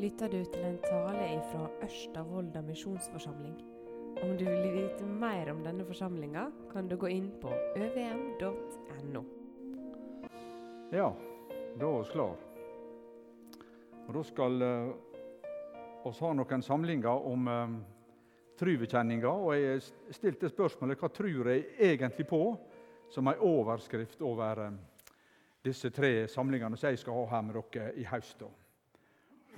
lytter du til en tale fra Ørsta misjonsforsamling. Om du vil vite mer om denne forsamlinga, kan du gå inn på øvm.no. Ja, da er vi klar. Og Da skal uh, oss ha noen samlinger om uh, truvekjenninga. Og jeg stilte spørsmålet hva tror jeg egentlig på, som ei overskrift over uh, disse tre samlingene som jeg skal ha her med dere i høst.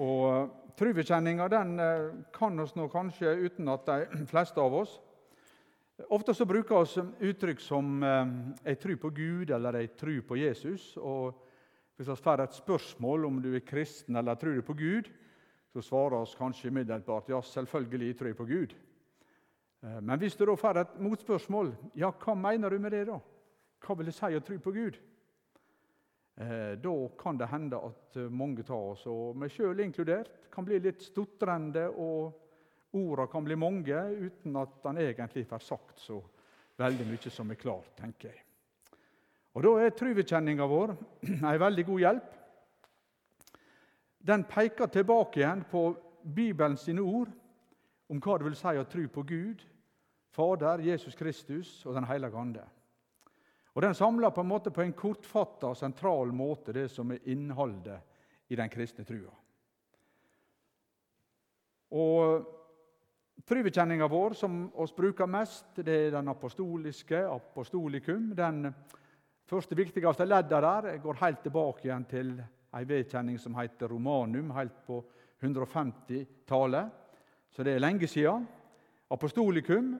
Og uh, Truvekjenninga uh, kan oss nå kanskje uten at de fleste av oss. Ofte så bruker vi uttrykk som uh, 'jeg tror på Gud' eller 'jeg tror på Jesus'. Og Hvis vi får et spørsmål om du er kristen eller tror du på Gud, så svarer vi kanskje umiddelbart 'ja, selvfølgelig tror jeg på Gud'. Men hvis du da får et motspørsmål, ja, hva mener du med det da? Hva vil det si å tro på Gud? Eh, da kan det hende at eh, mange av oss, og meg sjøl inkludert, kan bli litt stotrende, og ordene kan bli mange uten at en egentlig får sagt så veldig mye som er klart, tenker jeg. Og Da er truvekjenninga vår ei veldig god hjelp. Den peker tilbake igjen på Bibelen sine ord om hva det vil si å tro på Gud, Fader, Jesus Kristus og Den hellige ande. Og Den samler på en måte på en kortfatta og sentral måte det som er innholdet i den kristne trua. Og Trubekjenninga vår, som oss bruker mest, det er den apostoliske, apostolikum. Den første viktigste ledda der går helt tilbake igjen til ei vedkjenning som heter romanum, helt på 150-tallet. Så det er lenge siden. Apostolikum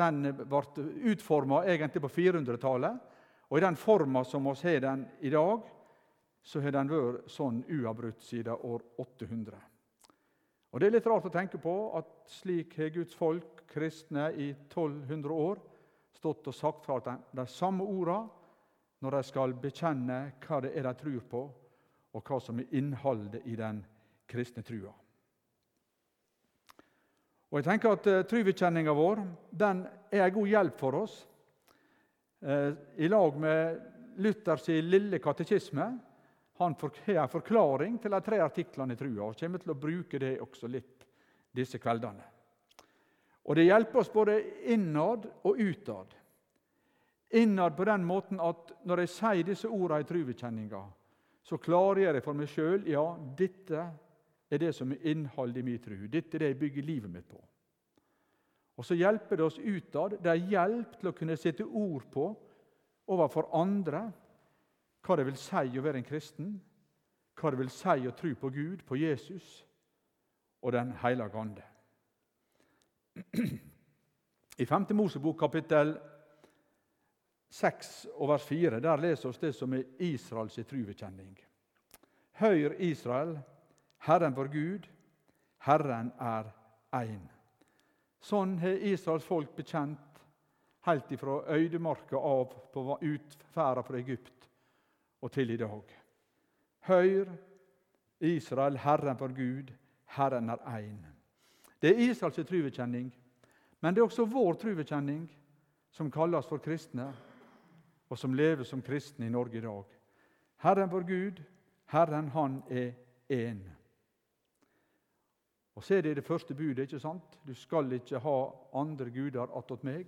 den ble utforma egentlig på 400-tallet. Og I den forma som vi har den i dag, så har den vært sånn uavbrutt siden år 800. Og Det er litt rart å tenke på at slik har Guds folk, kristne, i 1200 år stått og sagt fra de samme orda når de skal bekjenne hva det er de tror på, og hva som er innholdet i den kristne trua. Og jeg tenker at uh, Trubekjenninga vår den er en god hjelp for oss Eh, i lag med Luthers lille katekisme. Han har en forklaring til de tre artiklene i trua og kommer til å bruke det også litt disse kveldene. Og Det hjelper oss både innad og utad. Innad på den måten at når jeg sier disse ordene i trubekjenninga, så klargjør jeg for meg sjøl ja, dette er det som er innholdet i min tru. Dette er det jeg bygger livet mitt på. Og så hjelper det oss utad. Det er hjelp til å kunne sette ord på overfor andre hva det vil si å være en kristen, hva det vil si å tro på Gud, på Jesus og Den hellige ande. I 5. Mosebok kapittel 6 og vers 4 der leser vi det som er Israels truvekjenning. Høyr Israel, Herren vår Gud, Herren er én. Sånn har Israels folk bekjent helt ifra øydemarka av på utferda fra Egypt og til i dag. Høyr, Israel, Herren for Gud, Herren er én. Det er Israels truvekjenning, men det er også vår truvekjenning, som kalles for kristne, og som lever som kristne i Norge i dag. Herren vår Gud, Herren han er én. Og så er det det første budet. ikke sant? Du skal ikke ha andre guder attåt meg.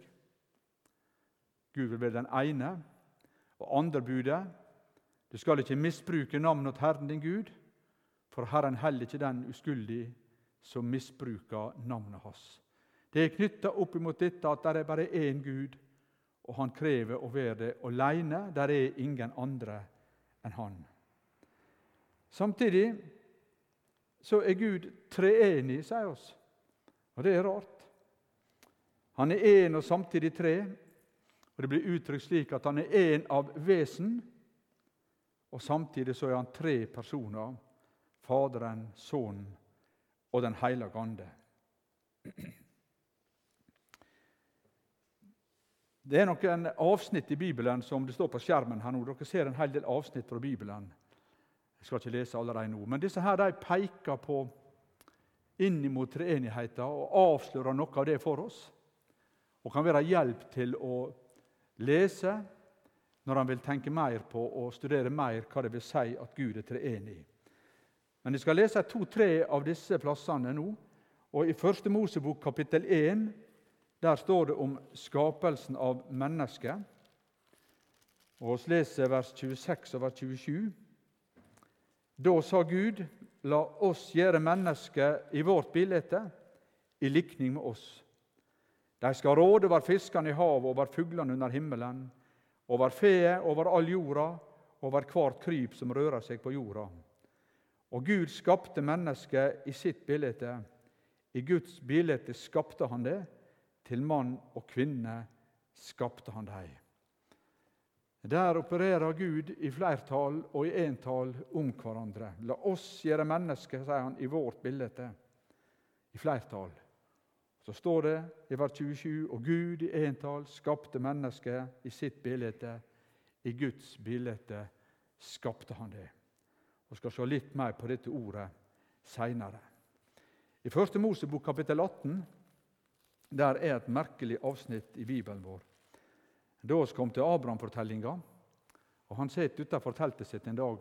Gud vil være den ene. Og andre budet Du skal ikke misbruke navnet til Herren din Gud, for Herren heller ikke den uskyldig som misbruker navnet hans. Det er knytta opp imot dette at det er bare én Gud, og han krever å være det alene. Der er ingen andre enn han. Samtidig så er Gud treenig, sier oss. Og det er rart. Han er én og samtidig tre. Og Det blir uttrykt slik at han er én av vesen, og samtidig så er han tre personer. Faderen, Sønnen og Den hellige ande. Det er noen avsnitt i Bibelen som det står på skjermen her nå. Dere ser en hel del avsnitt fra Bibelen jeg skal ikke lese alle de nå. Men disse her de peker på inn mot treenigheten og avslører noe av det for oss. Og kan være hjelp til å lese når han vil tenke mer på og studere mer hva det vil si at Gud er treenig. Men jeg skal lese to-tre av disse plassene nå. Og I Første Mosebok kapittel 1 der står det om skapelsen av mennesket. Og Vi leser vers 26 og vers 27. Da sa Gud, la oss gjøre mennesket i vårt bilde, i likning med oss. De skal råde over fiskene i havet, over fuglene under himmelen, over feet, over all jorda, over hvert kryp som rører seg på jorda. Og Gud skapte mennesket i sitt bilde. I Guds bilde skapte han det. Til mann og kvinne skapte han dem. Der opererer Gud i flertall og i entall om hverandre. La oss gjøre mennesker, sier han, i vårt bilde. I flertall. Så står det i vers 27.: Og Gud i entall skapte mennesket i sitt bilde. I Guds bilde skapte han det. Vi skal se litt mer på dette ordet seinere. I Første Mosebok kapittel 18 der er et merkelig avsnitt i Bibelen vår. Da vi kom til Abraham-fortellinga, og han sitter utenfor teltet sitt en dag.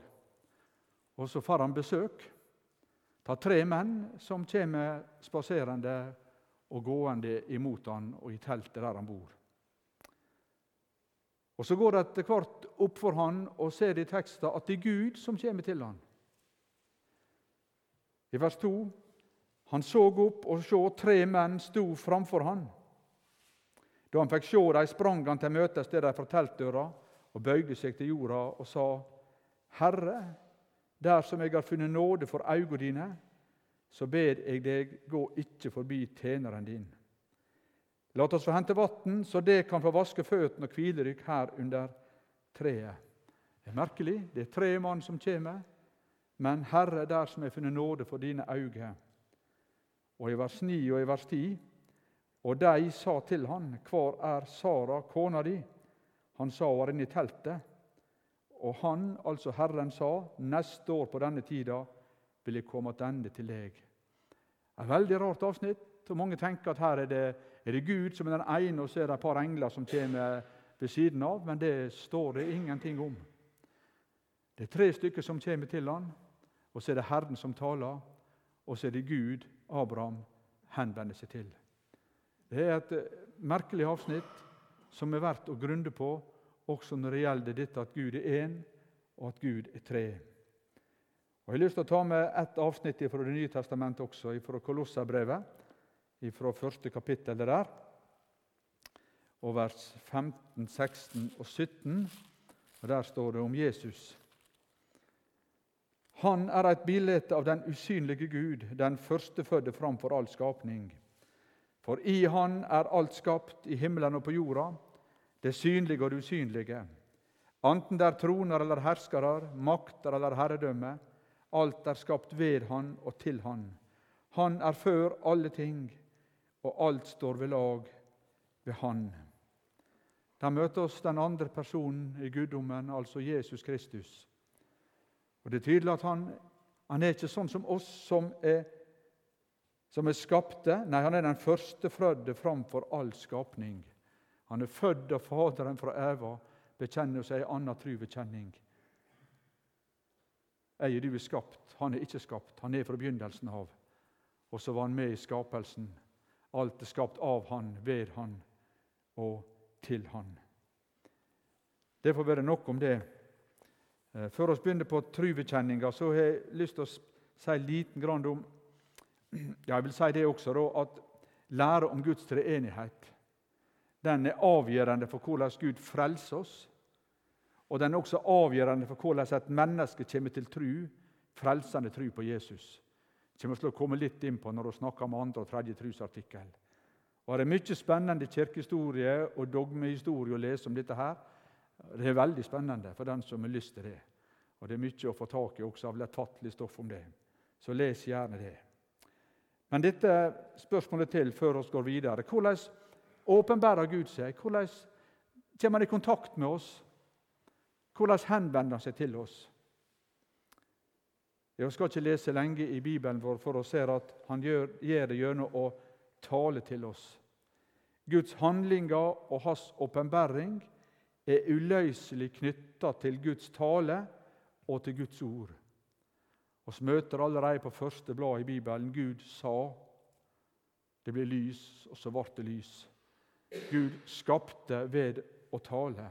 Og Så får han besøk av tre menn som kommer spaserende og gående imot han og i teltet der han bor. Og Så går det etter hvert opp for han og ser i teksten at det er Gud som kommer til han. I vers 2 han så opp og så tre menn sto framfor han. Da han fikk se dem, sprang han til møtes der de fra teltdøra og bøyde seg til jorda og sa, Herre, dersom jeg har funnet nåde for øynene dine, så ber jeg deg, gå ikke forbi tjeneren din. La oss få hente vann, så det kan få vaske føttene og hvile dykk her under treet. Det er merkelig. Det er tre mann som kommer. Men Herre, dersom jeg har funnet nåde for dine øyne. Og i vers 9 og i vers 10. Og de sa til han, Hvor er Sara, kona di? Han sa hun var inne i teltet. Og han, altså Herren, sa, Neste år på denne tida vil jeg komme tilbake til deg. Et veldig rart avsnitt. og Mange tenker at her er det, er det Gud som er den ene, og så er det et par engler som kommer ved siden av. Men det står det ingenting om. Det er tre stykker som kommer til han, og så er det Herren som taler, og så er det Gud Abraham henvender seg til. Det er et eh, merkelig avsnitt som er verdt å grunde på, også når det gjelder dette at Gud er én, og at Gud er tre. Og Jeg har lyst til å ta med ett avsnitt fra Det nye testamentet også, fra Kolossabrevet, fra første kapittel der, og vers 15, 16 og 17. Og Der står det om Jesus. Han er et bilde av den usynlige Gud, den førstefødte framfor all skapning. For i Han er alt skapt, i himmelen og på jorda, det synlige og det usynlige. Anten det er troner eller herskere, makter eller herredømme, Alt er skapt ved Han og til Han. Han er før alle ting, og alt står ved lag ved Han. Der møter oss den andre personen i guddommen, altså Jesus Kristus. Og Det er tydelig at han, han er ikke sånn som oss som er, som er skapte. Nei, han er den førstefødte framfor all skapning. Han er født av Faderen fra Eva, bekjenner seg ei anna tru bekjenning. Jeg du er skapt. Han er ikke skapt. Han er fra begynnelsen av. Og så var han med i skapelsen. Alt er skapt av han, ved han og til han. Det får være nok om det. Eh, før vi begynner på trubekjenninga, så har jeg lyst til å si liten grann om Jeg vil si det også, da, at lære om Guds treenighet den er avgjørende for hvordan Gud frelser oss og den er også avgjørende for hvordan et menneske kommer til tru, frelsende tru på Jesus. Det kommer til å komme litt inn på når vi snakker om andre og tredje trusartikkel. Og Det er mye spennende kirkehistorie og dogmehistorie å lese om dette. her. Det er veldig spennende for den som har lyst til det. Og Det er mye å få tak i også av lettfattelig stoff om det. Så les gjerne det. Men dette spørsmålet til før vi går videre. Hvordan åpenbærer Gud seg? Hvordan kommer han i kontakt med oss? Hvordan henvender han seg til oss? Jeg skal ikke lese lenge i Bibelen vår for å se at han gjør, gjør det gjennom å tale til oss. Guds handlinger og hans åpenbaring er uløselig knytta til Guds tale og til Guds ord. Og møter allerede på første blad i Bibelen Gud sa det blir lys, og så ble det lys. Gud skapte ved å tale.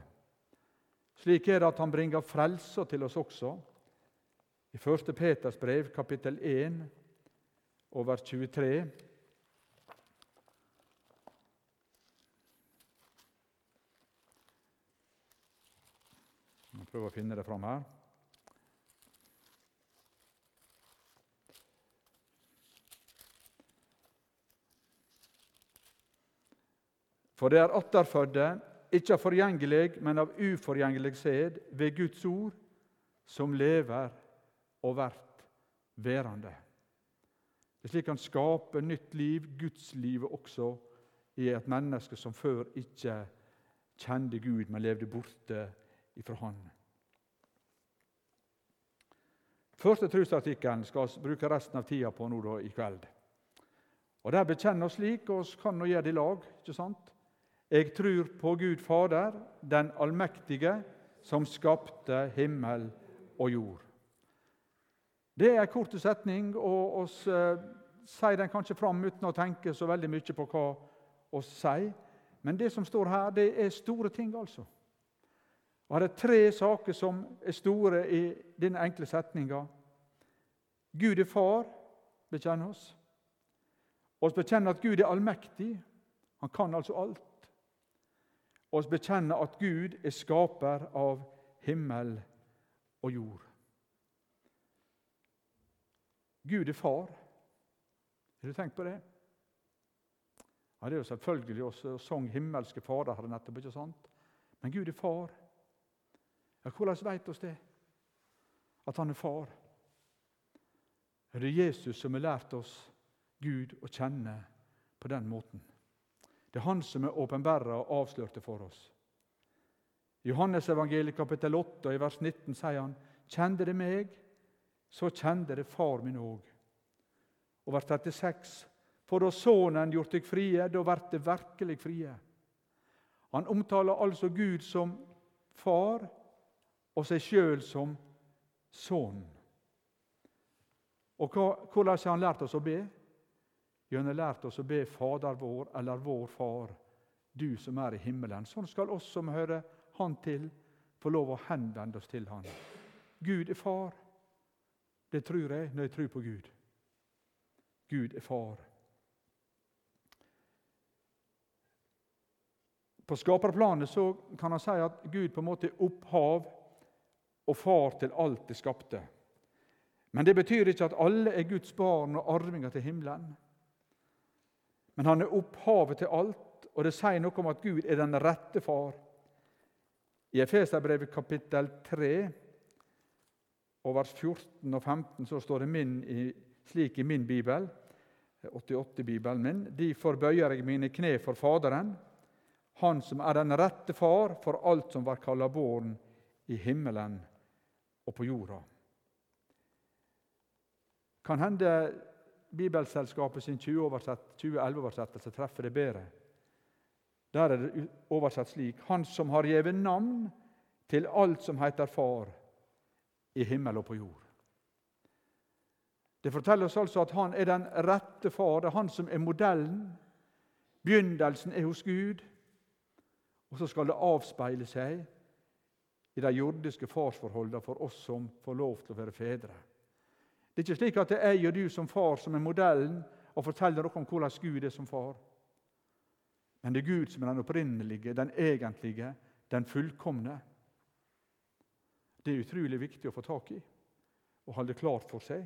Slik er det at han bringer frelser til oss også. I 1. Peters brev, kapittel 1, over vers 23. Jeg prøver å finne det fram her. For det er atterfødde, ikke av forgjengelig, men av uforgjengelig sæd, ved Guds ord, som lever og vert værende. Det er slik han skaper nytt liv, gudslivet også, i et menneske som før ikke kjente Gud, men levde borte ifra Han. Første trosartikkelen skal vi bruke resten av tida på nå da, i kveld. Og Der bekjenner oss slik, og vi kan nå gjøre det i lag. ikke sant? Jeg tror på Gud Fader, den allmektige, som skapte himmel og jord. Det er en kort setning, og oss eh, sier den kanskje fram uten å tenke så veldig mye på hva vi sier. Men det som står her, det er store ting, altså. Og Her er tre saker som er store i denne enkle setninga. Gud er far, bekjenner oss. Vi bekjenner at Gud er allmektig. Han kan altså alt oss bekjenne at Gud er skaper av himmel og jord. Gud er far. Har du tenkt på det? Ja, Det er jo selvfølgelig også sang 'Himmelske Fader' her nettopp, ikke sant? Men Gud er far. Ja, Hvordan vet oss det? At han er far? Er det Jesus som har lært oss Gud å kjenne på den måten? Det er Han som er åpenbæra og avslørt det for oss. I Johannes evangeliet kapittel 8 og i vers 19 sier han Kjente det meg, så kjente det far min òg. Og vers 36 For da Sønnen gjort deg frie, da vert det virkelig frie. Han omtaler altså Gud som far og seg sjøl som sønn. Og hvordan har han lært oss å be? Har lært oss å be Fader vår eller Vår Far, du som er i himmelen. Sånn skal oss som hører Han til, få lov å henvende oss til Han. Gud er far. Det tror jeg når jeg tror på Gud. Gud er far. På skaperplanet så kan han si at Gud på en måte er opphav og far til alt det skapte. Men det betyr ikke at alle er Guds barn og arvinger til himmelen. Men han er opphavet til alt, og det sier noe om at Gud er den rette far. I Efeserbrevet kapittel 3 og vers 14 og 15 så står det min, slik i min bibel, 88-bibelen min, Derfor bøyer jeg mine kne for Faderen, Han som er den rette far for alt som var kalla barn i himmelen og på jorda. Kan hende Bibelselskapet sin 2011-oversettelse treffer det bedre. Der er det oversatt slik Han som har gjeve navn til alt som heter Far i himmel og på jord. Det forteller oss altså at han er den rette far. Det er han som er modellen. Begynnelsen er hos Gud, og så skal det avspeile seg i de jordiske farsforholdene for oss som får lov til å være fedre. Det er ikke slik at det er jeg og du som far som er modellen og forteller dere om hvordan Gud er som far. Men det er Gud som er den opprinnelige, den egentlige, den fullkomne. Det er utrolig viktig å få tak i og holde klart for seg.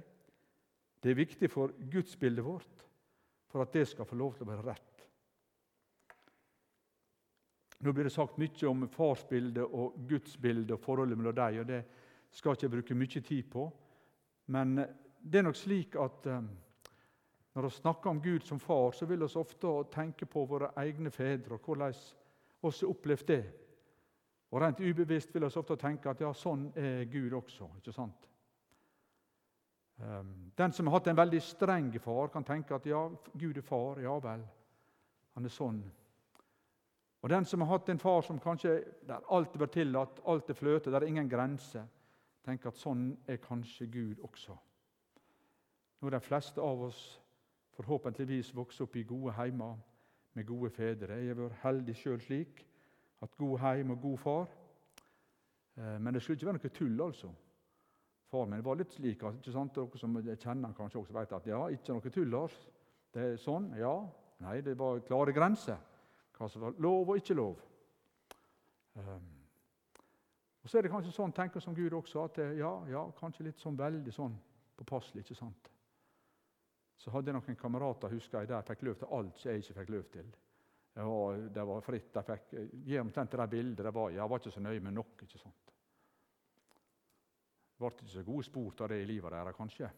Det er viktig for gudsbildet vårt, for at det skal få lov til å være rett. Nå blir det sagt mye om farsbildet og gudsbildet og forholdet mellom dem. og Det skal jeg ikke bruke mye tid på. Men eh, det er nok slik at eh, når vi snakker om Gud som far, så vil vi ofte tenke på våre egne fedre og hvordan vi har opplevd det. Og Rent ubevisst vil vi ofte tenke at ja, sånn er Gud også. ikke sant? Ehm, den som har hatt en veldig streng far, kan tenke at ja, Gud er far. Ja vel, han er sånn. Og den som har hatt en far som kanskje der alt er tillatt, alt er fløte, der er ingen grenser, tenker at sånn er kanskje Gud også. Nå er de fleste av oss forhåpentligvis vokst opp i gode heimer med gode fedre. Jeg har vært heldig sjøl slik. Hatt god heim og god far. Eh, men det skulle ikke være noe tull, altså. Far min var litt slik ikke sant? Dere som kjenner kanskje også vet at ja, ikke noe tull, Lars. Det er sånn, ja. Nei, det var klare grenser. Hva som var lov og ikke lov. Um, og Så er det kanskje sånn tenker som Gud også, at ja, ja, kanskje litt sånn veldig sånn påpasselig. ikke sant? Så hadde jeg noen kamerater husker jeg, der fikk løp til alt som jeg ikke fikk løp til. Var, det var fritt. De fikk gi omtrent det bildet. Det var, jeg var ikke så nøye med nok. ikke sant? Det ble ikke så gode spor av det i livet deres, kanskje.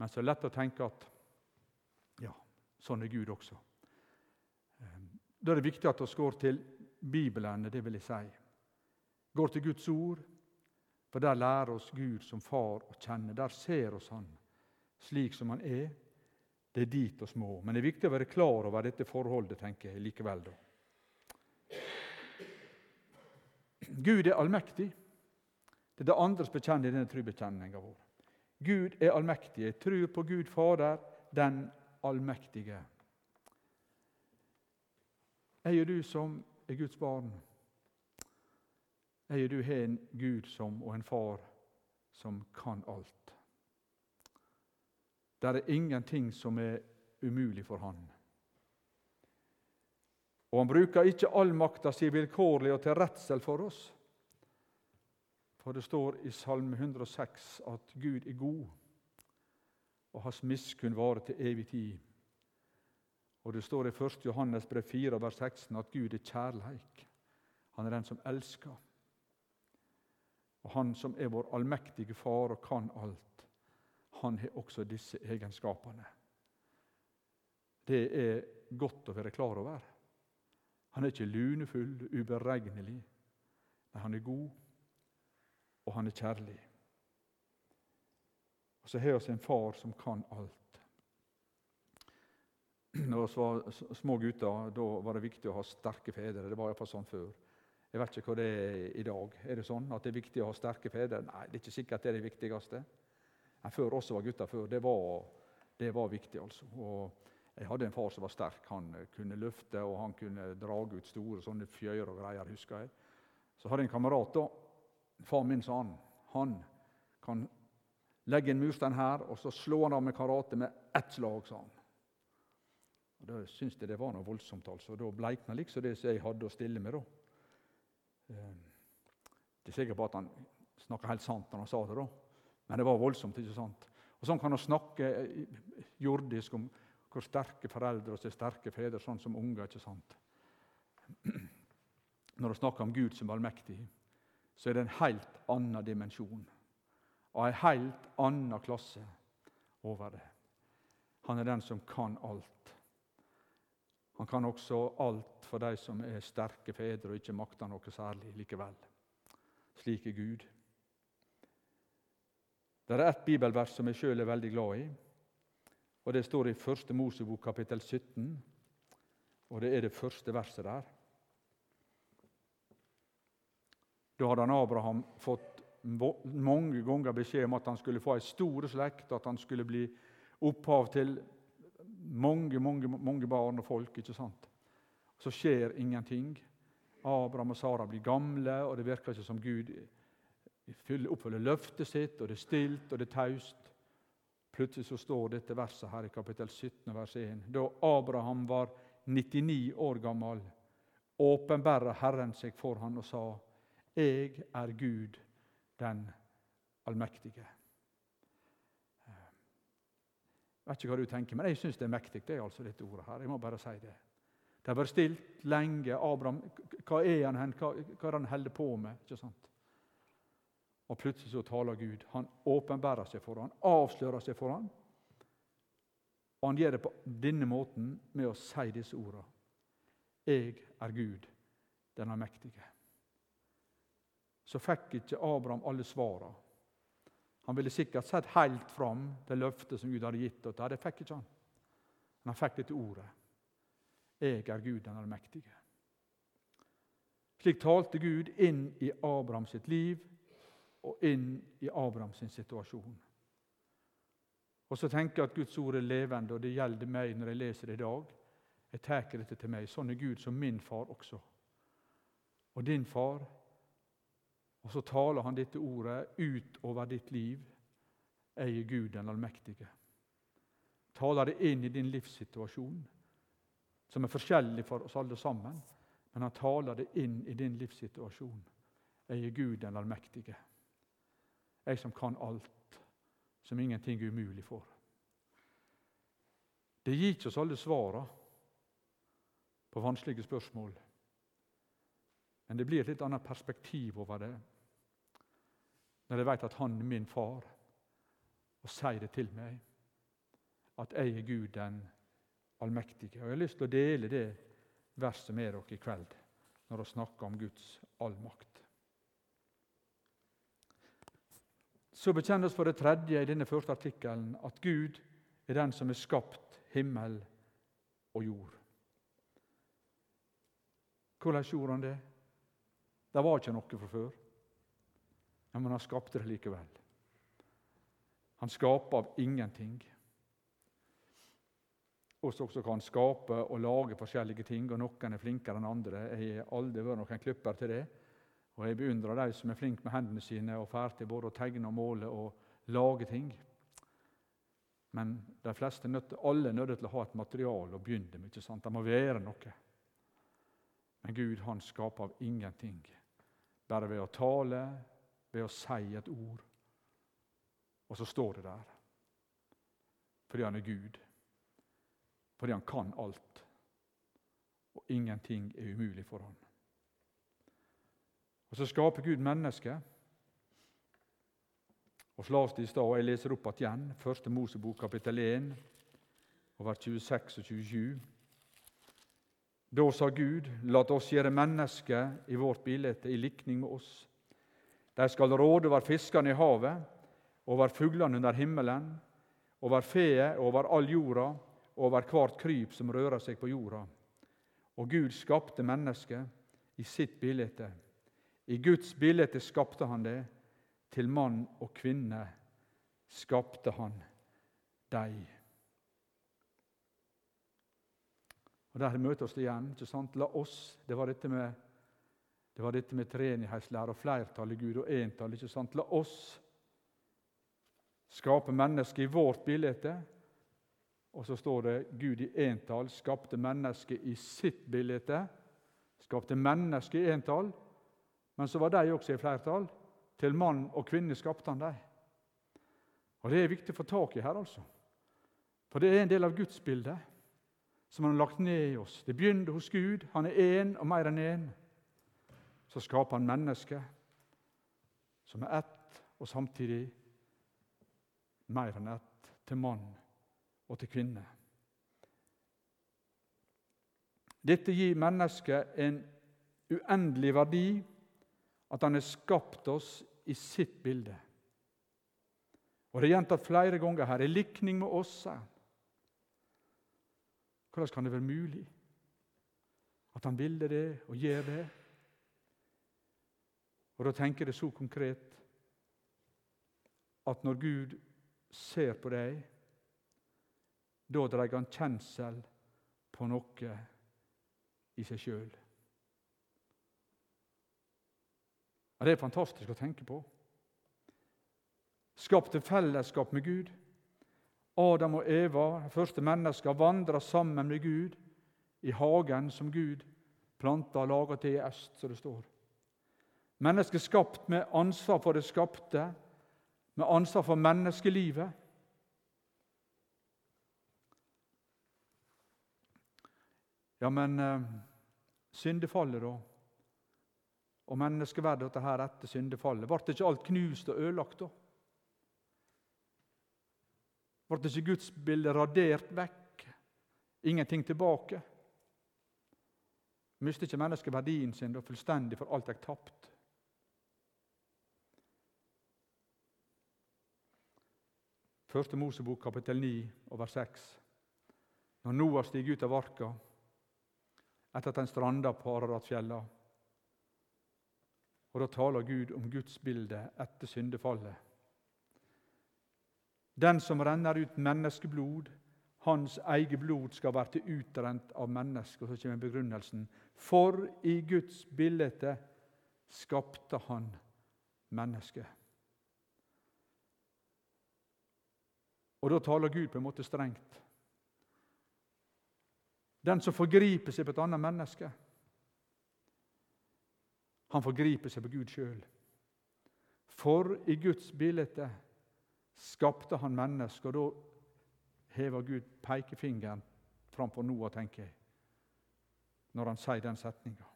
Men så er det lett å tenke at ja, sånn er Gud også. Ehm, da er det viktig at vi går til Bibelen, det vil jeg si. Går til Guds ord, for der lærer oss Gud som far å kjenne. Der ser oss Han slik som Han er. Det er dit oss må. Men det er viktig å være klar over dette forholdet, tenker jeg likevel. da. Gud er allmektig. Det er det andre som bekjenner i denne trobekjenninga vår. Gud er allmektig. Jeg tror på Gud Fader, den allmektige. Jeg og du som er Guds barn, jeg du har en Gud som, og en far som kan alt. Det er ingenting som er umulig for han. Og han bruker ikke all makta si vilkårlig og til redsel for oss. For det står i Salme 106 at Gud er god, og hans miskunn varer til evig tid. Og det står i 1. Johannes brev 4, vers 16 at Gud er kjærleik. Han er den som elsker. Og Han som er vår allmektige far og kan alt han har også disse egenskapene. Det er godt å være klar over. Han er ikke lunefull, uberegnelig, men han er god, og han er kjærlig. Og så har vi en far som kan alt. Når vi var små gutter, da var det viktig å ha sterke fedre. Det var iallfall sånn før. Jeg vet ikke hva det er i dag. Er det sånn at det er viktig å ha sterke fedre? Nei, det er ikke sikkert det er det viktigste Men før også var gutta før. Det var, det var viktig, altså. Og jeg hadde en far som var sterk. Han kunne løfte og han kunne drage ut store sånne fjører og greier. husker jeg. Så hadde jeg en kamerat. da. Far min sa han, han kan legge en murstein her, og så slå han av med karate med ett slag. sa han. Og Da syntes jeg det var noe voldsomt. altså. Da bleikna liksom det jeg hadde å stille med. da. Eh, det er sikkert på at han snakka helt sant når han sa det. da. Men det var voldsomt. ikke sant? Og Sånn kan vi snakke eh, jordisk om hvor sterke foreldre og sterke fedre, sånn som unger. ikke sant? Når vi snakker om Gud som allmektig, så er det en helt annen dimensjon og en helt annen klasse over det. Han er den som kan alt. Han kan også alt for de som er sterke fedre og ikke makter noe særlig likevel. Slik er Gud. Det er ett bibelvers som jeg sjøl er veldig glad i. og Det står i 1. Mosebok kapittel 17, og det er det første verset der. Da hadde han Abraham fått mange ganger beskjed om at han skulle få ei stor slekt, at han skulle bli opphav til mange, mange, mange barn og folk. ikke sant? Så skjer ingenting. Abraham og Sara blir gamle, og det virker ikke som Gud oppfyller løftet sitt, og det er stilt og det er taust. Plutselig så står dette verset her i kapittel 17, vers 1. Da Abraham var 99 år gammel, åpenbærer Herren seg for han og sa:" Jeg er Gud, den allmektige. Jeg vet ikke hva du tenker, men jeg syns det er mektig, det er altså dette ordet her. Jeg må bare si det. Det har vært stilt lenge. Abraham, hva er han hen? Hva, er han holder på med? Ikke sant? Og plutselig så taler Gud. Han åpenbærer seg for ham, avslører seg for ham. Og han gjør det på denne måten med å si disse ordene. Jeg er Gud, den allmektige. Så fikk ikke Abraham alle svarene. Han ville sikkert sett helt fram det løftet som Gud hadde gitt. Og det fikk ikke han. Men han fikk dette ordet. Jeg er Gud, den allmektige. Slik talte Gud inn i Abraham sitt liv og inn i Abraham sin situasjon. Og så tenker jeg at Guds ord er levende, og det gjelder meg når jeg leser det i dag. Jeg tar dette til meg. Sånn er Gud som min far også. Og din far. Og så taler han dette ordet ut over ditt liv. Jeg er Gud den allmektige. Taler det inn i din livssituasjon, som er forskjellig for oss alle sammen. Men han taler det inn i din livssituasjon. Jeg er Gud den allmektige. Jeg som kan alt, som ingenting er umulig for. Det gir ikke oss alle svara på vanskelige spørsmål. Men det blir et litt annet perspektiv over det når jeg vet at han er min far, og sier det til meg, at jeg er Gud den allmektige. Og Jeg har lyst til å dele det verset med dere i kveld når vi snakker om Guds allmakt. Så bekjennes for det tredje i denne første artikkelen at Gud er den som har skapt himmel og jord. Hvordan gjorde han det? Det var ikke noe fra før. Men han skapte det likevel. Han skaper av ingenting. Oss også kan skape og lage forskjellige ting, og noen er flinkere enn andre. Jeg har aldri vært noen klipper til det. Og jeg beundrer de som er flinke med hendene sine og får til både å tegne og måle og lage ting. Men de fleste alle er nødt til å ha et materiale å begynne med. ikke sant? Det må være noe. Men Gud han skaper av ingenting. Bare ved å tale, ved å si et ord. Og så står det der. Fordi han er Gud. Fordi han kan alt. Og ingenting er umulig for han. Og Så skaper Gud mennesket. Og slås det i stad, og jeg leser opp igjen, Første Mosebok kapittel 1, over 26 og 27. Da sa Gud, lat oss gjøre mennesket i vårt bilde, i likning med oss. De skal råde over fiskene i havet, over fuglene under himmelen, over feet, over all jorda, over hvert kryp som rører seg på jorda. Og Gud skapte mennesket i sitt bilde. I Guds bilde skapte han det. Til mann og kvinne skapte han deg. Og Der møter vi oss igjen. ikke sant? La oss Det var dette med, det var dette med treenighetslære og flertall i Gud og entall. ikke sant? La oss skape mennesket i vårt bilde. Og så står det Gud i entall skapte mennesket i sitt bilde. Skapte mennesket i entall, men så var de også i flertall. Til mann og kvinne skapte han dem. Og Det er viktig å få tak i her, altså. For det er en del av Guds bilde som han har lagt ned i oss. Det begynte hos Gud. Han er én og mer enn én. Så skaper han mennesket som er ett, og samtidig mer enn ett, til mann og til kvinne. Dette gir mennesket en uendelig verdi, at han har skapt oss i sitt bilde. Og Det er gjentatt flere ganger her. I likning med oss. Hvordan kan det være mulig at han ville det og gjør det? Og Da tenker jeg det så konkret at når Gud ser på deg, da dreier han kjensel på noe i seg sjøl. Det er fantastisk å tenke på. Skapte fellesskap med Gud. Adam og Eva, de første mennesker, vandra sammen med Gud i hagen som Gud planta og laga til i øst, som det står. Mennesket skapt med ansvar for det skapte, med ansvar for menneskelivet. Ja, men eh, syndefallet, da? Og menneskeverdet dette her etter syndefallet? Ble ikke alt knust og ødelagt da? Ble ikke Guds bilde radert vekk? Ingenting tilbake? Mistet ikke mennesket verdien sin da fullstendig for alt jeg tapt? Første Mosebok, kapittel 9, over 6. Når Noah stiger ut av arka etter at han stranda på Araratfjella. Og Da taler Gud om Guds bilde etter syndefallet. Den som renner ut menneskeblod, hans eget blod skal være til utrent av mennesker. Så kommer begrunnelsen. For i Guds bilde skapte han mennesket. Og da taler Gud på en måte strengt. Den som forgriper seg på et annet menneske, han forgriper seg på Gud sjøl. For i Guds bilde skapte han mennesket, og da hever Gud pekefingeren framfor Noah, tenker jeg, når han sier den setninga.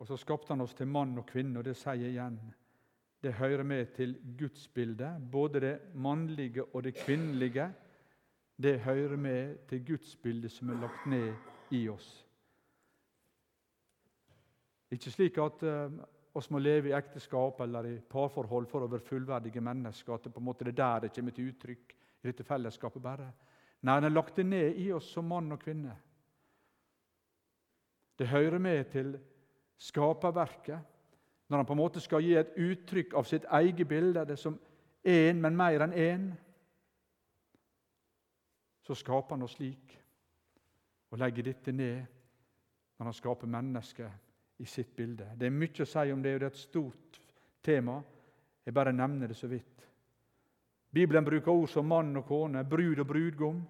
Og så skapte han oss til mann og kvinne, og det sier jeg igjen. Det hører med til gudsbildet. Både det mannlige og det kvinnelige. Det hører med til gudsbildet som er lagt ned i oss. Ikke slik at uh, oss må leve i ekteskap eller i parforhold for å være fullverdige mennesker. At det på en måte er der det kommer til uttrykk i dette fellesskapet bare. Nei, den er lagt det ned i oss som mann og kvinne. Det hører med til skaperverket. Når han på en måte skal gi et uttrykk av sitt eget bilde, det som én, men mer enn én, så skaper han oss slik og legger dette ned når han skaper mennesket i sitt bilde. Det er mye å si om det, og det er et stort tema. Jeg bare nevner det så vidt. Bibelen bruker ord som mann og kone, brud og brudgom.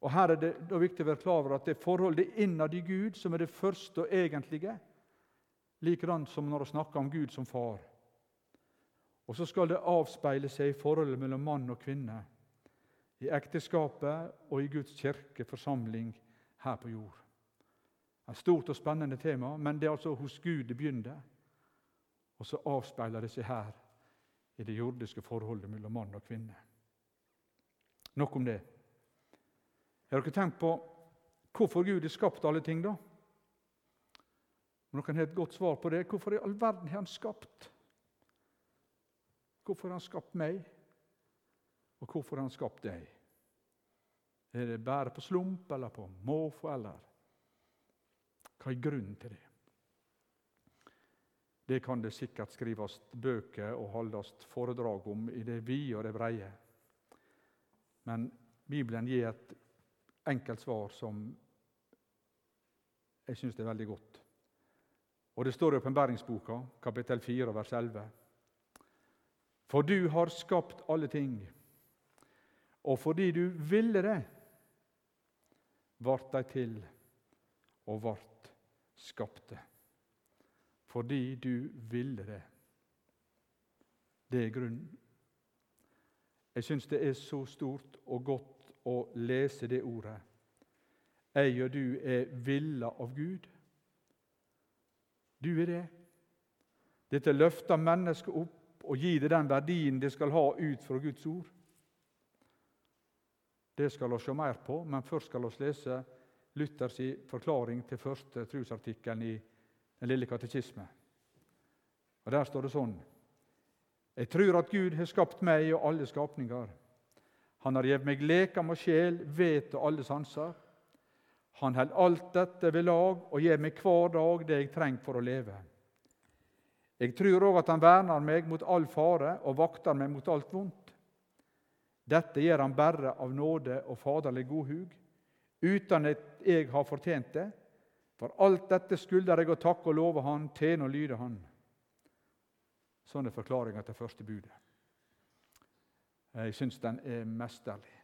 Og Her er det viktig å være klar over at det er forholdet innad i Gud som er det første og egentlige, likedan som når vi snakker om Gud som far. Og så skal det avspeile seg i forholdet mellom mann og kvinne, i ekteskapet og i Guds kirke, forsamling her på jord. Et stort og spennende tema, men det er altså hos Gud det begynner. Og så avspeiler det seg her i det jordiske forholdet mellom mann og kvinne. Nok om det. Har dere tenkt på hvorfor Gud har skapt alle ting, da? Dere har et godt svar på det, hvorfor i all verden har Han skapt? Hvorfor har Han skapt meg, og hvorfor har Han skapt deg? Er det bare på slump eller på måfå, eller hva er grunnen til det? Det kan det sikkert skrives bøker og holdes foredrag om i det vide og det breie. Men Bibelen gir et enkelt svar som jeg syns er veldig godt. Og Det står i Åpenbæringsboka, kapittel 4, vers 11. For du har skapt alle ting, og fordi du ville det, vart de til og vart skapte. Fordi du ville det. Det er grunnen. Jeg syns det er så stort og godt å lese det ordet. Jeg og du er villa av Gud. Du er det. Dette løfter mennesket opp og gir det den verdien det skal ha ut fra Guds ord. Det skal vi se mer på, men først skal vi lese Luthers forklaring til første trosartikkelen i Den lille katekisme. Og Der står det sånn Jeg tror at Gud har skapt meg og alle skapninger. Han har gitt meg lekam og sjel, vet og alle sanser. Han held alt dette ved lag og gir meg hver dag det jeg trenger for å leve. Jeg tror òg at han verner meg mot all fare og vakter meg mot alt vondt. Dette gjør han berre av nåde og faderlig godhug uten at jeg har fortjent det. For alt dette skulder jeg å takke og love Han, tjene og lyde Han. Sånn er forklaringa til første budet. Jeg syns den er mesterlig.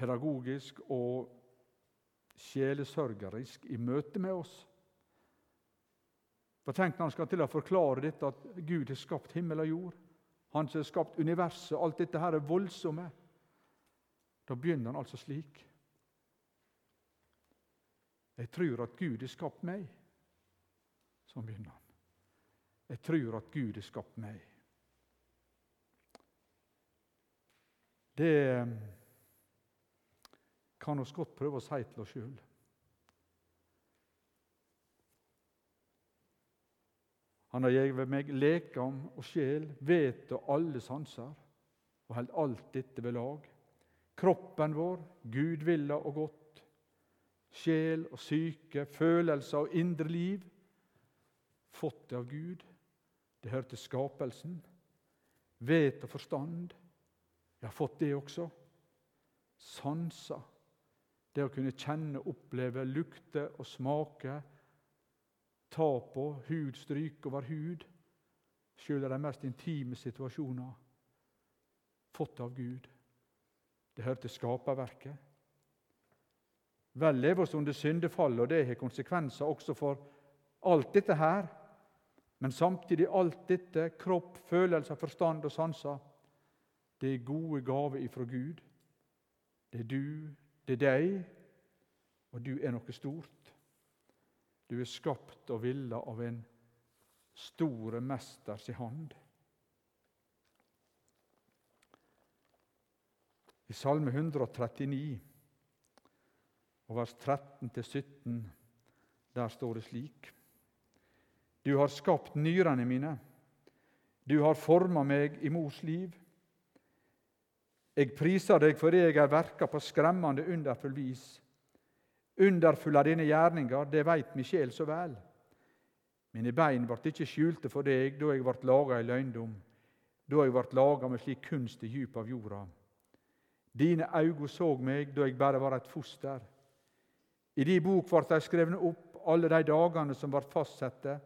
Pedagogisk og sjelesørgerisk i møte med oss. For Tenk når han skal til å forklare dette at Gud har skapt himmel og jord. Han som har skapt universet. Alt dette her er voldsomme. Da begynner han altså slik. Jeg tror at Gud har skapt meg. Sånn begynner han. Jeg tror at Gud har skapt meg. Det kan vi godt prøve å si til oss sjøl. Han har gitt meg lekam og sjel, vet og alle sanser, og held alt dette ved lag kroppen vår, gudvilla og godt, sjel og syke, følelser og indre liv, fått det av Gud, Det hører til skapelsen. Vet og forstand. Jeg har fått det også. Sanser. Det å kunne kjenne, oppleve, lukte og smake. Ta på, hud stryke over hud. Selv i de mest intime situasjoner. Fått av Gud. Det hører til skaperverket. Vel lever oss under syndefallet, og det har konsekvenser også for alt dette her. Men samtidig alt dette, kropp, følelser, forstand og sanser, det er gode gaver ifra Gud. Det er du, det er deg, og du er noe stort. Du er skapt og villa av en store mesters hand. I Salme 139 og vers 13-17, der står det slik.: Du har skapt nyrene mine, du har forma meg i mors liv. Jeg priser deg fordi jeg er verka på skremmende underfull vis. Underfull av dine gjerninger, det veit mi sjel så vel. Mine bein ble ikke skjulte for deg da jeg ble laga i løgndom, da jeg ble laga med slik kunst i djup av jorda. Dine øyne så meg da jeg bare var et foster. I de bok ble dei skrevne opp, alle de dagene som ble fastsette,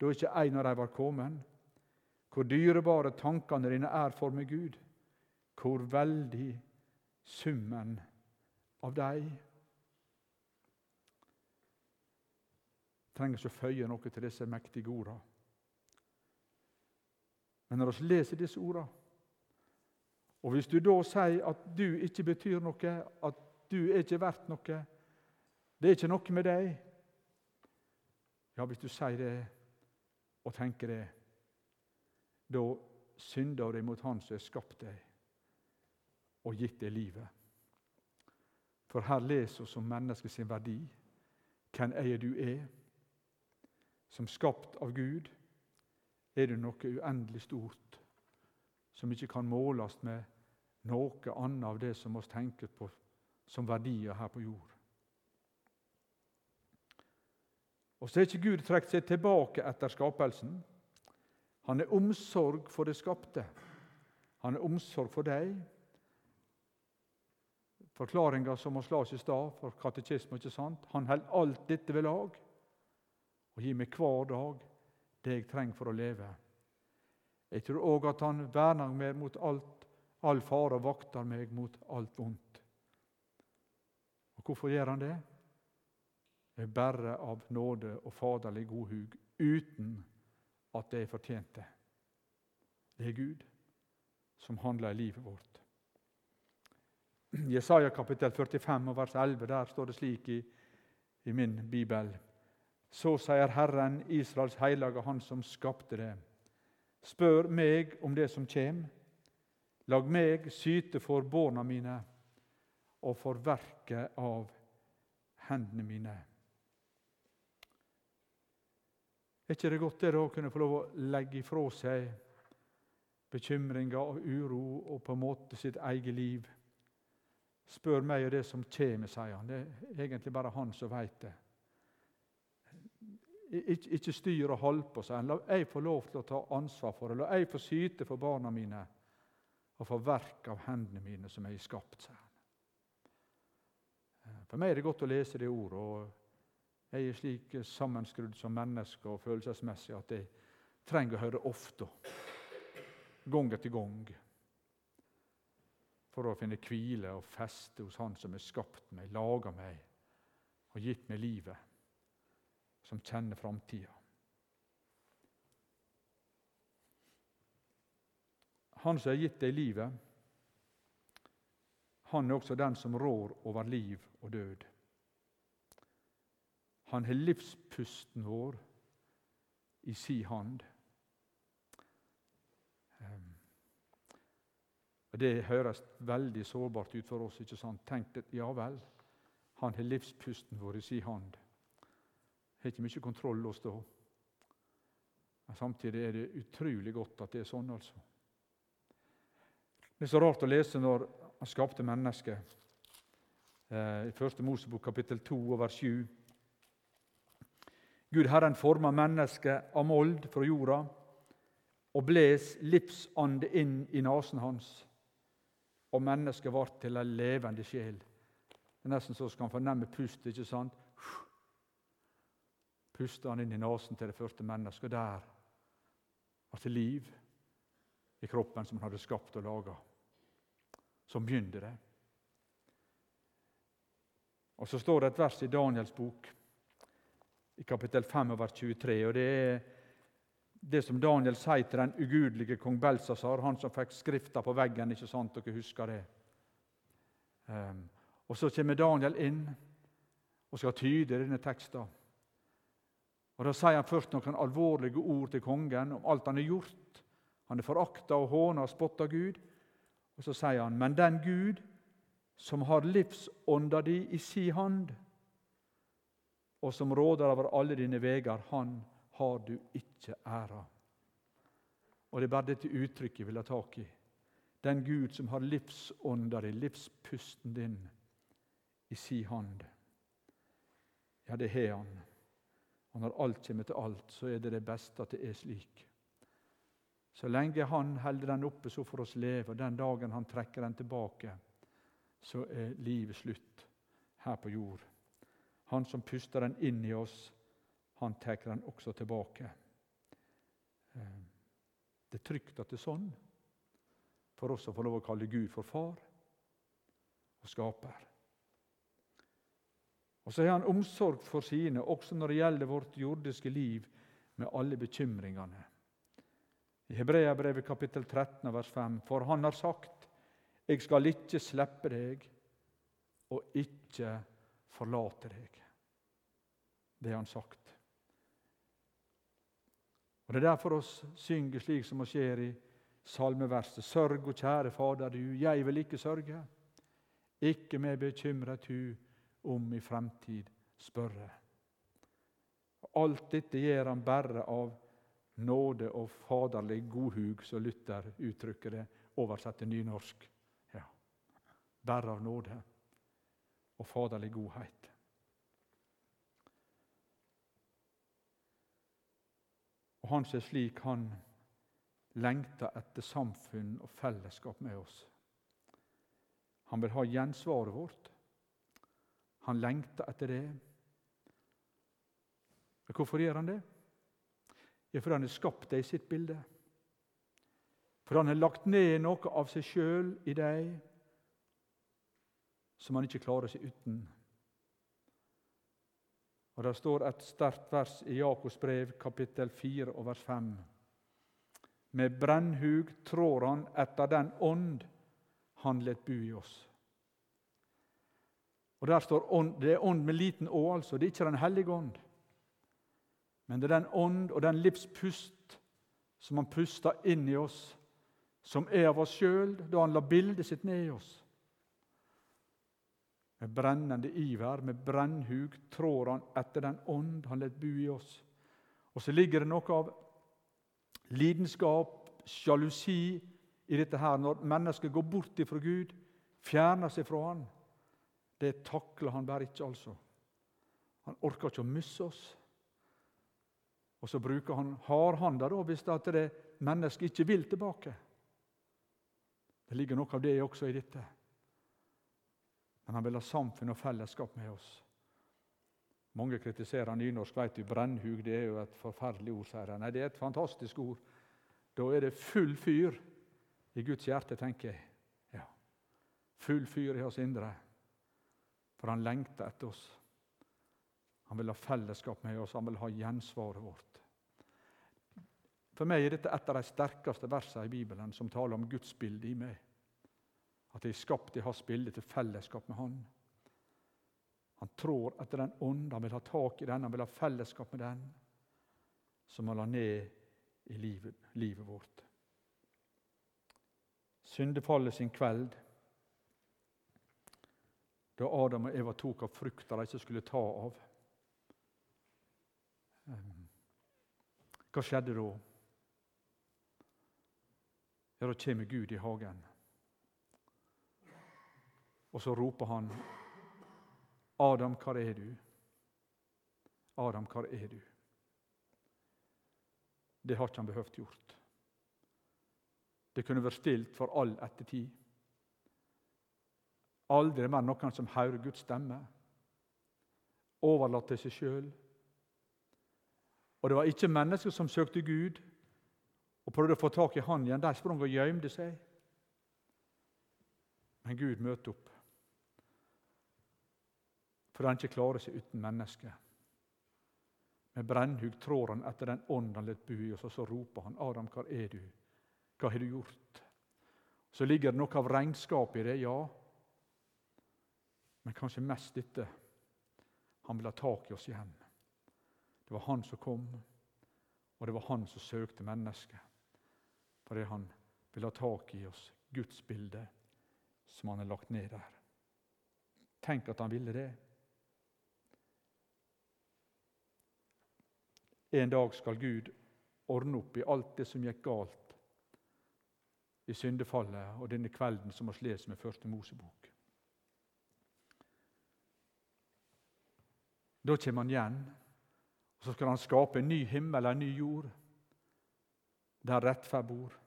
da ikke en av dei var kommet. Hvor dyrebare tankene dine er for meg, Gud. Hvor veldig summen av. Jeg trenger ikke å føye noe til disse mektige ordene. Men når vi leser disse ordene, og hvis du da sier at du ikke betyr noe, at du er ikke verdt noe, det er ikke noe med deg. Ja, hvis du sier det og tenker det, da synder du mot Han som har skapt deg og gitt deg livet. For her leser vi om mennesket sin verdi, hvem eier du er. Som skapt av Gud er du noe uendelig stort, som ikke kan måles med noe annet av det som vi tenker på som verdier her på jord. Og så har ikke Gud trukket seg tilbake etter skapelsen. Han er omsorg for det skapte. Han er omsorg for deg. Forklaringa som vi las i stad for katekisme, ikke sant? Han holder alt dette ved lag og gir meg hver dag det jeg trenger for å leve. Jeg tror òg at han verner meg mot alt, all fare og vakter meg mot alt vondt. Og Hvorfor gjør han det? er bare av nåde og faderlig godhug, uten at det er fortjent det. Det er Gud som handler i livet vårt. Jesaja kapittel 45 og vers 11, der står det slik i, i min bibel. Så sier Herren, Israels hellige, Han som skapte det. Spør meg om det som kjem. Lag meg syte for barna mine og for verket av hendene mine. Er ikke det godt det å kunne få lov å legge ifra seg bekymringer og uro og på en måte sitt eget liv? Spør meg og det som kommer, sier han. Det er egentlig bare han som veit det. Ik ikke styr og hold på, sier han. La jeg få lov til å ta ansvar for det. La jeg få syte for barna mine og for verk av hendene mine som jeg har skapt, sier han. For meg er det godt å lese det ordet. og jeg er slik sammenskrudd som menneske og følelsesmessig at jeg trenger å høre ofte, gang etter gang, for å finne hvile og feste hos Han som har skapt meg, laga meg og gitt meg livet, som kjenner framtida. Han som har gitt deg livet, han er også den som rår over liv og død. Han har livspusten vår i si hand. Og Det høres veldig sårbart ut for oss. ikke sant? Tenk det, ja vel, han har livspusten vår i si hand. Har ikke mye kontroll oss da. Men samtidig er det utrolig godt at det er sånn, altså. Det er så rart å lese når han skapte mennesket. Eh, I 1. Mosebok kapittel 2 vers 7. Gud Herren forma mennesket av mold fra jorda. og bles livsande inn i nesen hans, og mennesket ble til ei levende sjel. Det er nesten så skal han fornemme pustet, ikke sant? Puste han inn i nesen til det første mennesket, og der var det liv i kroppen som han hadde skapt og laga. Så begynte det. Og Så står det et vers i Daniels bok, i kapittel 5, vers 23. og Det er det som Daniel sier til den ugudelige kong Belsasar, han som fikk skrifta på veggen. ikke sant? Dere husker det. Um, og Så kommer Daniel inn og skal tyde denne teksten. Og Da sier han først noen alvorlige ord til kongen om alt han har gjort. Han er forakta og håna og spotta Gud. Og så sier han, men den Gud som har livsånda di i si hand, og som råder over alle dine veger, han har du ikke æra. Og Det er bare dette uttrykket jeg vil ha tak i. Den Gud som har livsånda di, livspusten din, i si hand. Ja, det har han. Og når alt kommer til alt, så er det det beste at det er slik. Så lenge Han holder den oppe, så får oss leve. Og den dagen Han trekker den tilbake, så er livet slutt her på jord. Han som puster den inn i oss, han tar den også tilbake. Eh, det er trygt at det er sånn for oss å få lov å kalle Gud for far og skaper. Og så har han omsorg for sine, også når det gjelder vårt jordiske liv, med alle bekymringene. I Hebreabrevet kapittel 13 vers 5.: For han har sagt:" Jeg skal ikke slippe deg og ikke forlate deg. Det har han sagt. Og Det er derfor oss synger slik som vi ser i salmeverset. Sørg og kjære Fader du, jeg vil ikke sørge. Ikke meg bekymret hu om i fremtid spørre. Alt dette gjør han bare av nåde og faderlig godhug, som Luther uttrykker det, oversatt til nynorsk. Ja. Bare av nåde og faderlig godhet. Og han ser slik han lengter etter samfunn og fellesskap med oss. Han vil ha gjensvaret vårt. Han lengter etter det. Hvorfor gjør han det? Ja, fordi han har skapt deg i sitt bilde. For han har lagt ned noe av seg sjøl i deg som han ikke klarer seg uten. Og Det står et sterkt vers i Jakobs brev, kapittel 4 og vers 5. Med brennhug trår han etter den ånd han let bu i oss. Og der står ånd, Det er ånd med liten å, altså. Det er ikke Den hellige ånd. Men det er den ånd og den livspust som han puster inn i oss, som er av oss sjøl, da han la bildet sitt ned i oss. Med brennende iver, med brennhug, trår han etter den ånd han let bo i oss. Og så ligger det noe av lidenskap, sjalusi, i dette her, når mennesket går bort ifra Gud, fjerner seg fra Han. Det takler han bare ikke, altså. Han orker ikke å miste oss. Og så bruker han hardhanda hvis det mennesket ikke vil tilbake. Det ligger noe av det også i dette. Men han vil ha samfunn og fellesskap med oss. Mange kritiserer nynorsk. vet du, Brennhug det er jo et forferdelig ord, sier de. Nei, det er et fantastisk ord. Da er det full fyr i Guds hjerte, tenker jeg. Ja. Full fyr i oss indre. For han lengter etter oss. Han vil ha fellesskap med oss, han vil ha gjensvaret vårt. For meg er dette et av de sterkeste versene i Bibelen som taler om Guds bilde i meg. At de er skapt i hans bilde til fellesskap med Han. Han trår etter den ånd, han vil ha tak i den, han vil ha fellesskap med den, som han la ned i livet, livet vårt. Syndefallet sin kveld, da Adam og Eva tok av frukta de ikke skulle ta av. Hva skjedde da? Ja, Da kommer Gud i hagen. Og så roper han, 'Adam, hvor er du?' Adam, hvor er du? Det har ikke han behøvd gjort. Det kunne vært stilt for all ettertid. Aldri mer noen som hører Guds stemme, overlatt til seg sjøl. Og det var ikke mennesker som søkte Gud og prøvde å få tak i Han igjen. De sprang og gjemte seg. Men Gud møtte opp. For han ikke klarer seg uten mennesket. Med brennhugg trår han etter den ånd han lot bo i, og så roper han, 'Adam, hvor er du? Hva har du gjort?' Så ligger det noe av regnskap i det, ja. Men kanskje mest dette. Han vil ha tak i oss igjen. Det var han som kom, og det var han som søkte mennesket. Fordi han vil ha tak i oss, Guds bilde, som han har lagt ned der. Tenk at han ville det. En dag skal Gud ordne opp i alt det som gikk galt i syndefallet og denne kvelden som vi leser med Første Mosebok. Da kommer han igjen, og så skal han skape en ny himmel en ny jord, der rettferd bor.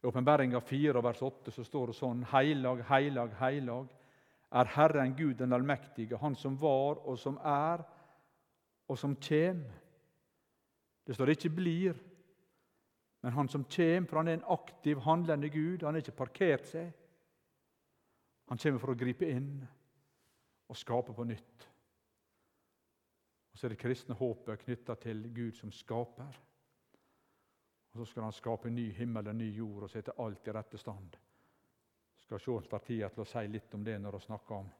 I Åpenbaringa 4, vers 8 så står det sånn Heilag, heilag, heilag er Herren Gud den allmektige, Han som var og som er og som kjem. Det står ikke 'blir', men han som kjem, for han er en aktiv, handlende Gud. Han har ikke parkert seg. Han kommer for å gripe inn og skape på nytt. Og Så er det kristne håpet knytta til Gud som skaper. Og Så skal han skape ny himmel og ny jord og sette alt i rette stand. Skal se partiet til å si litt om det når vi snakker om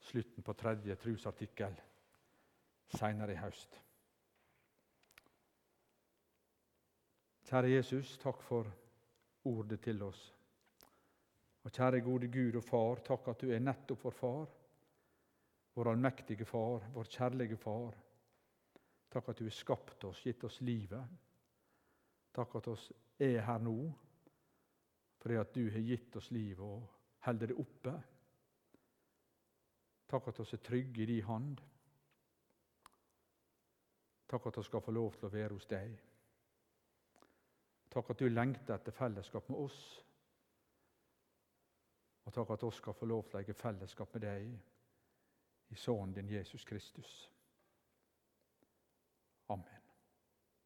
slutten på tredje trusartikkel seinere i høst. Kjære Jesus, takk for ordet til oss. Og kjære gode Gud og Far, takk at du er nettopp vår far, vår allmektige far, vår kjærlige far. Takk at du har skapt oss, gitt oss livet. Takk at oss er her nå fordi at du har gitt oss livet og holder det oppe. Takk at oss er trygge i din hand. Takk at vi skal få lov til å være hos deg. Takk at du lengter etter fellesskap med oss. Og takk at vi skal få lov til å legge fellesskap med deg i Sønnen din Jesus Kristus. Amen.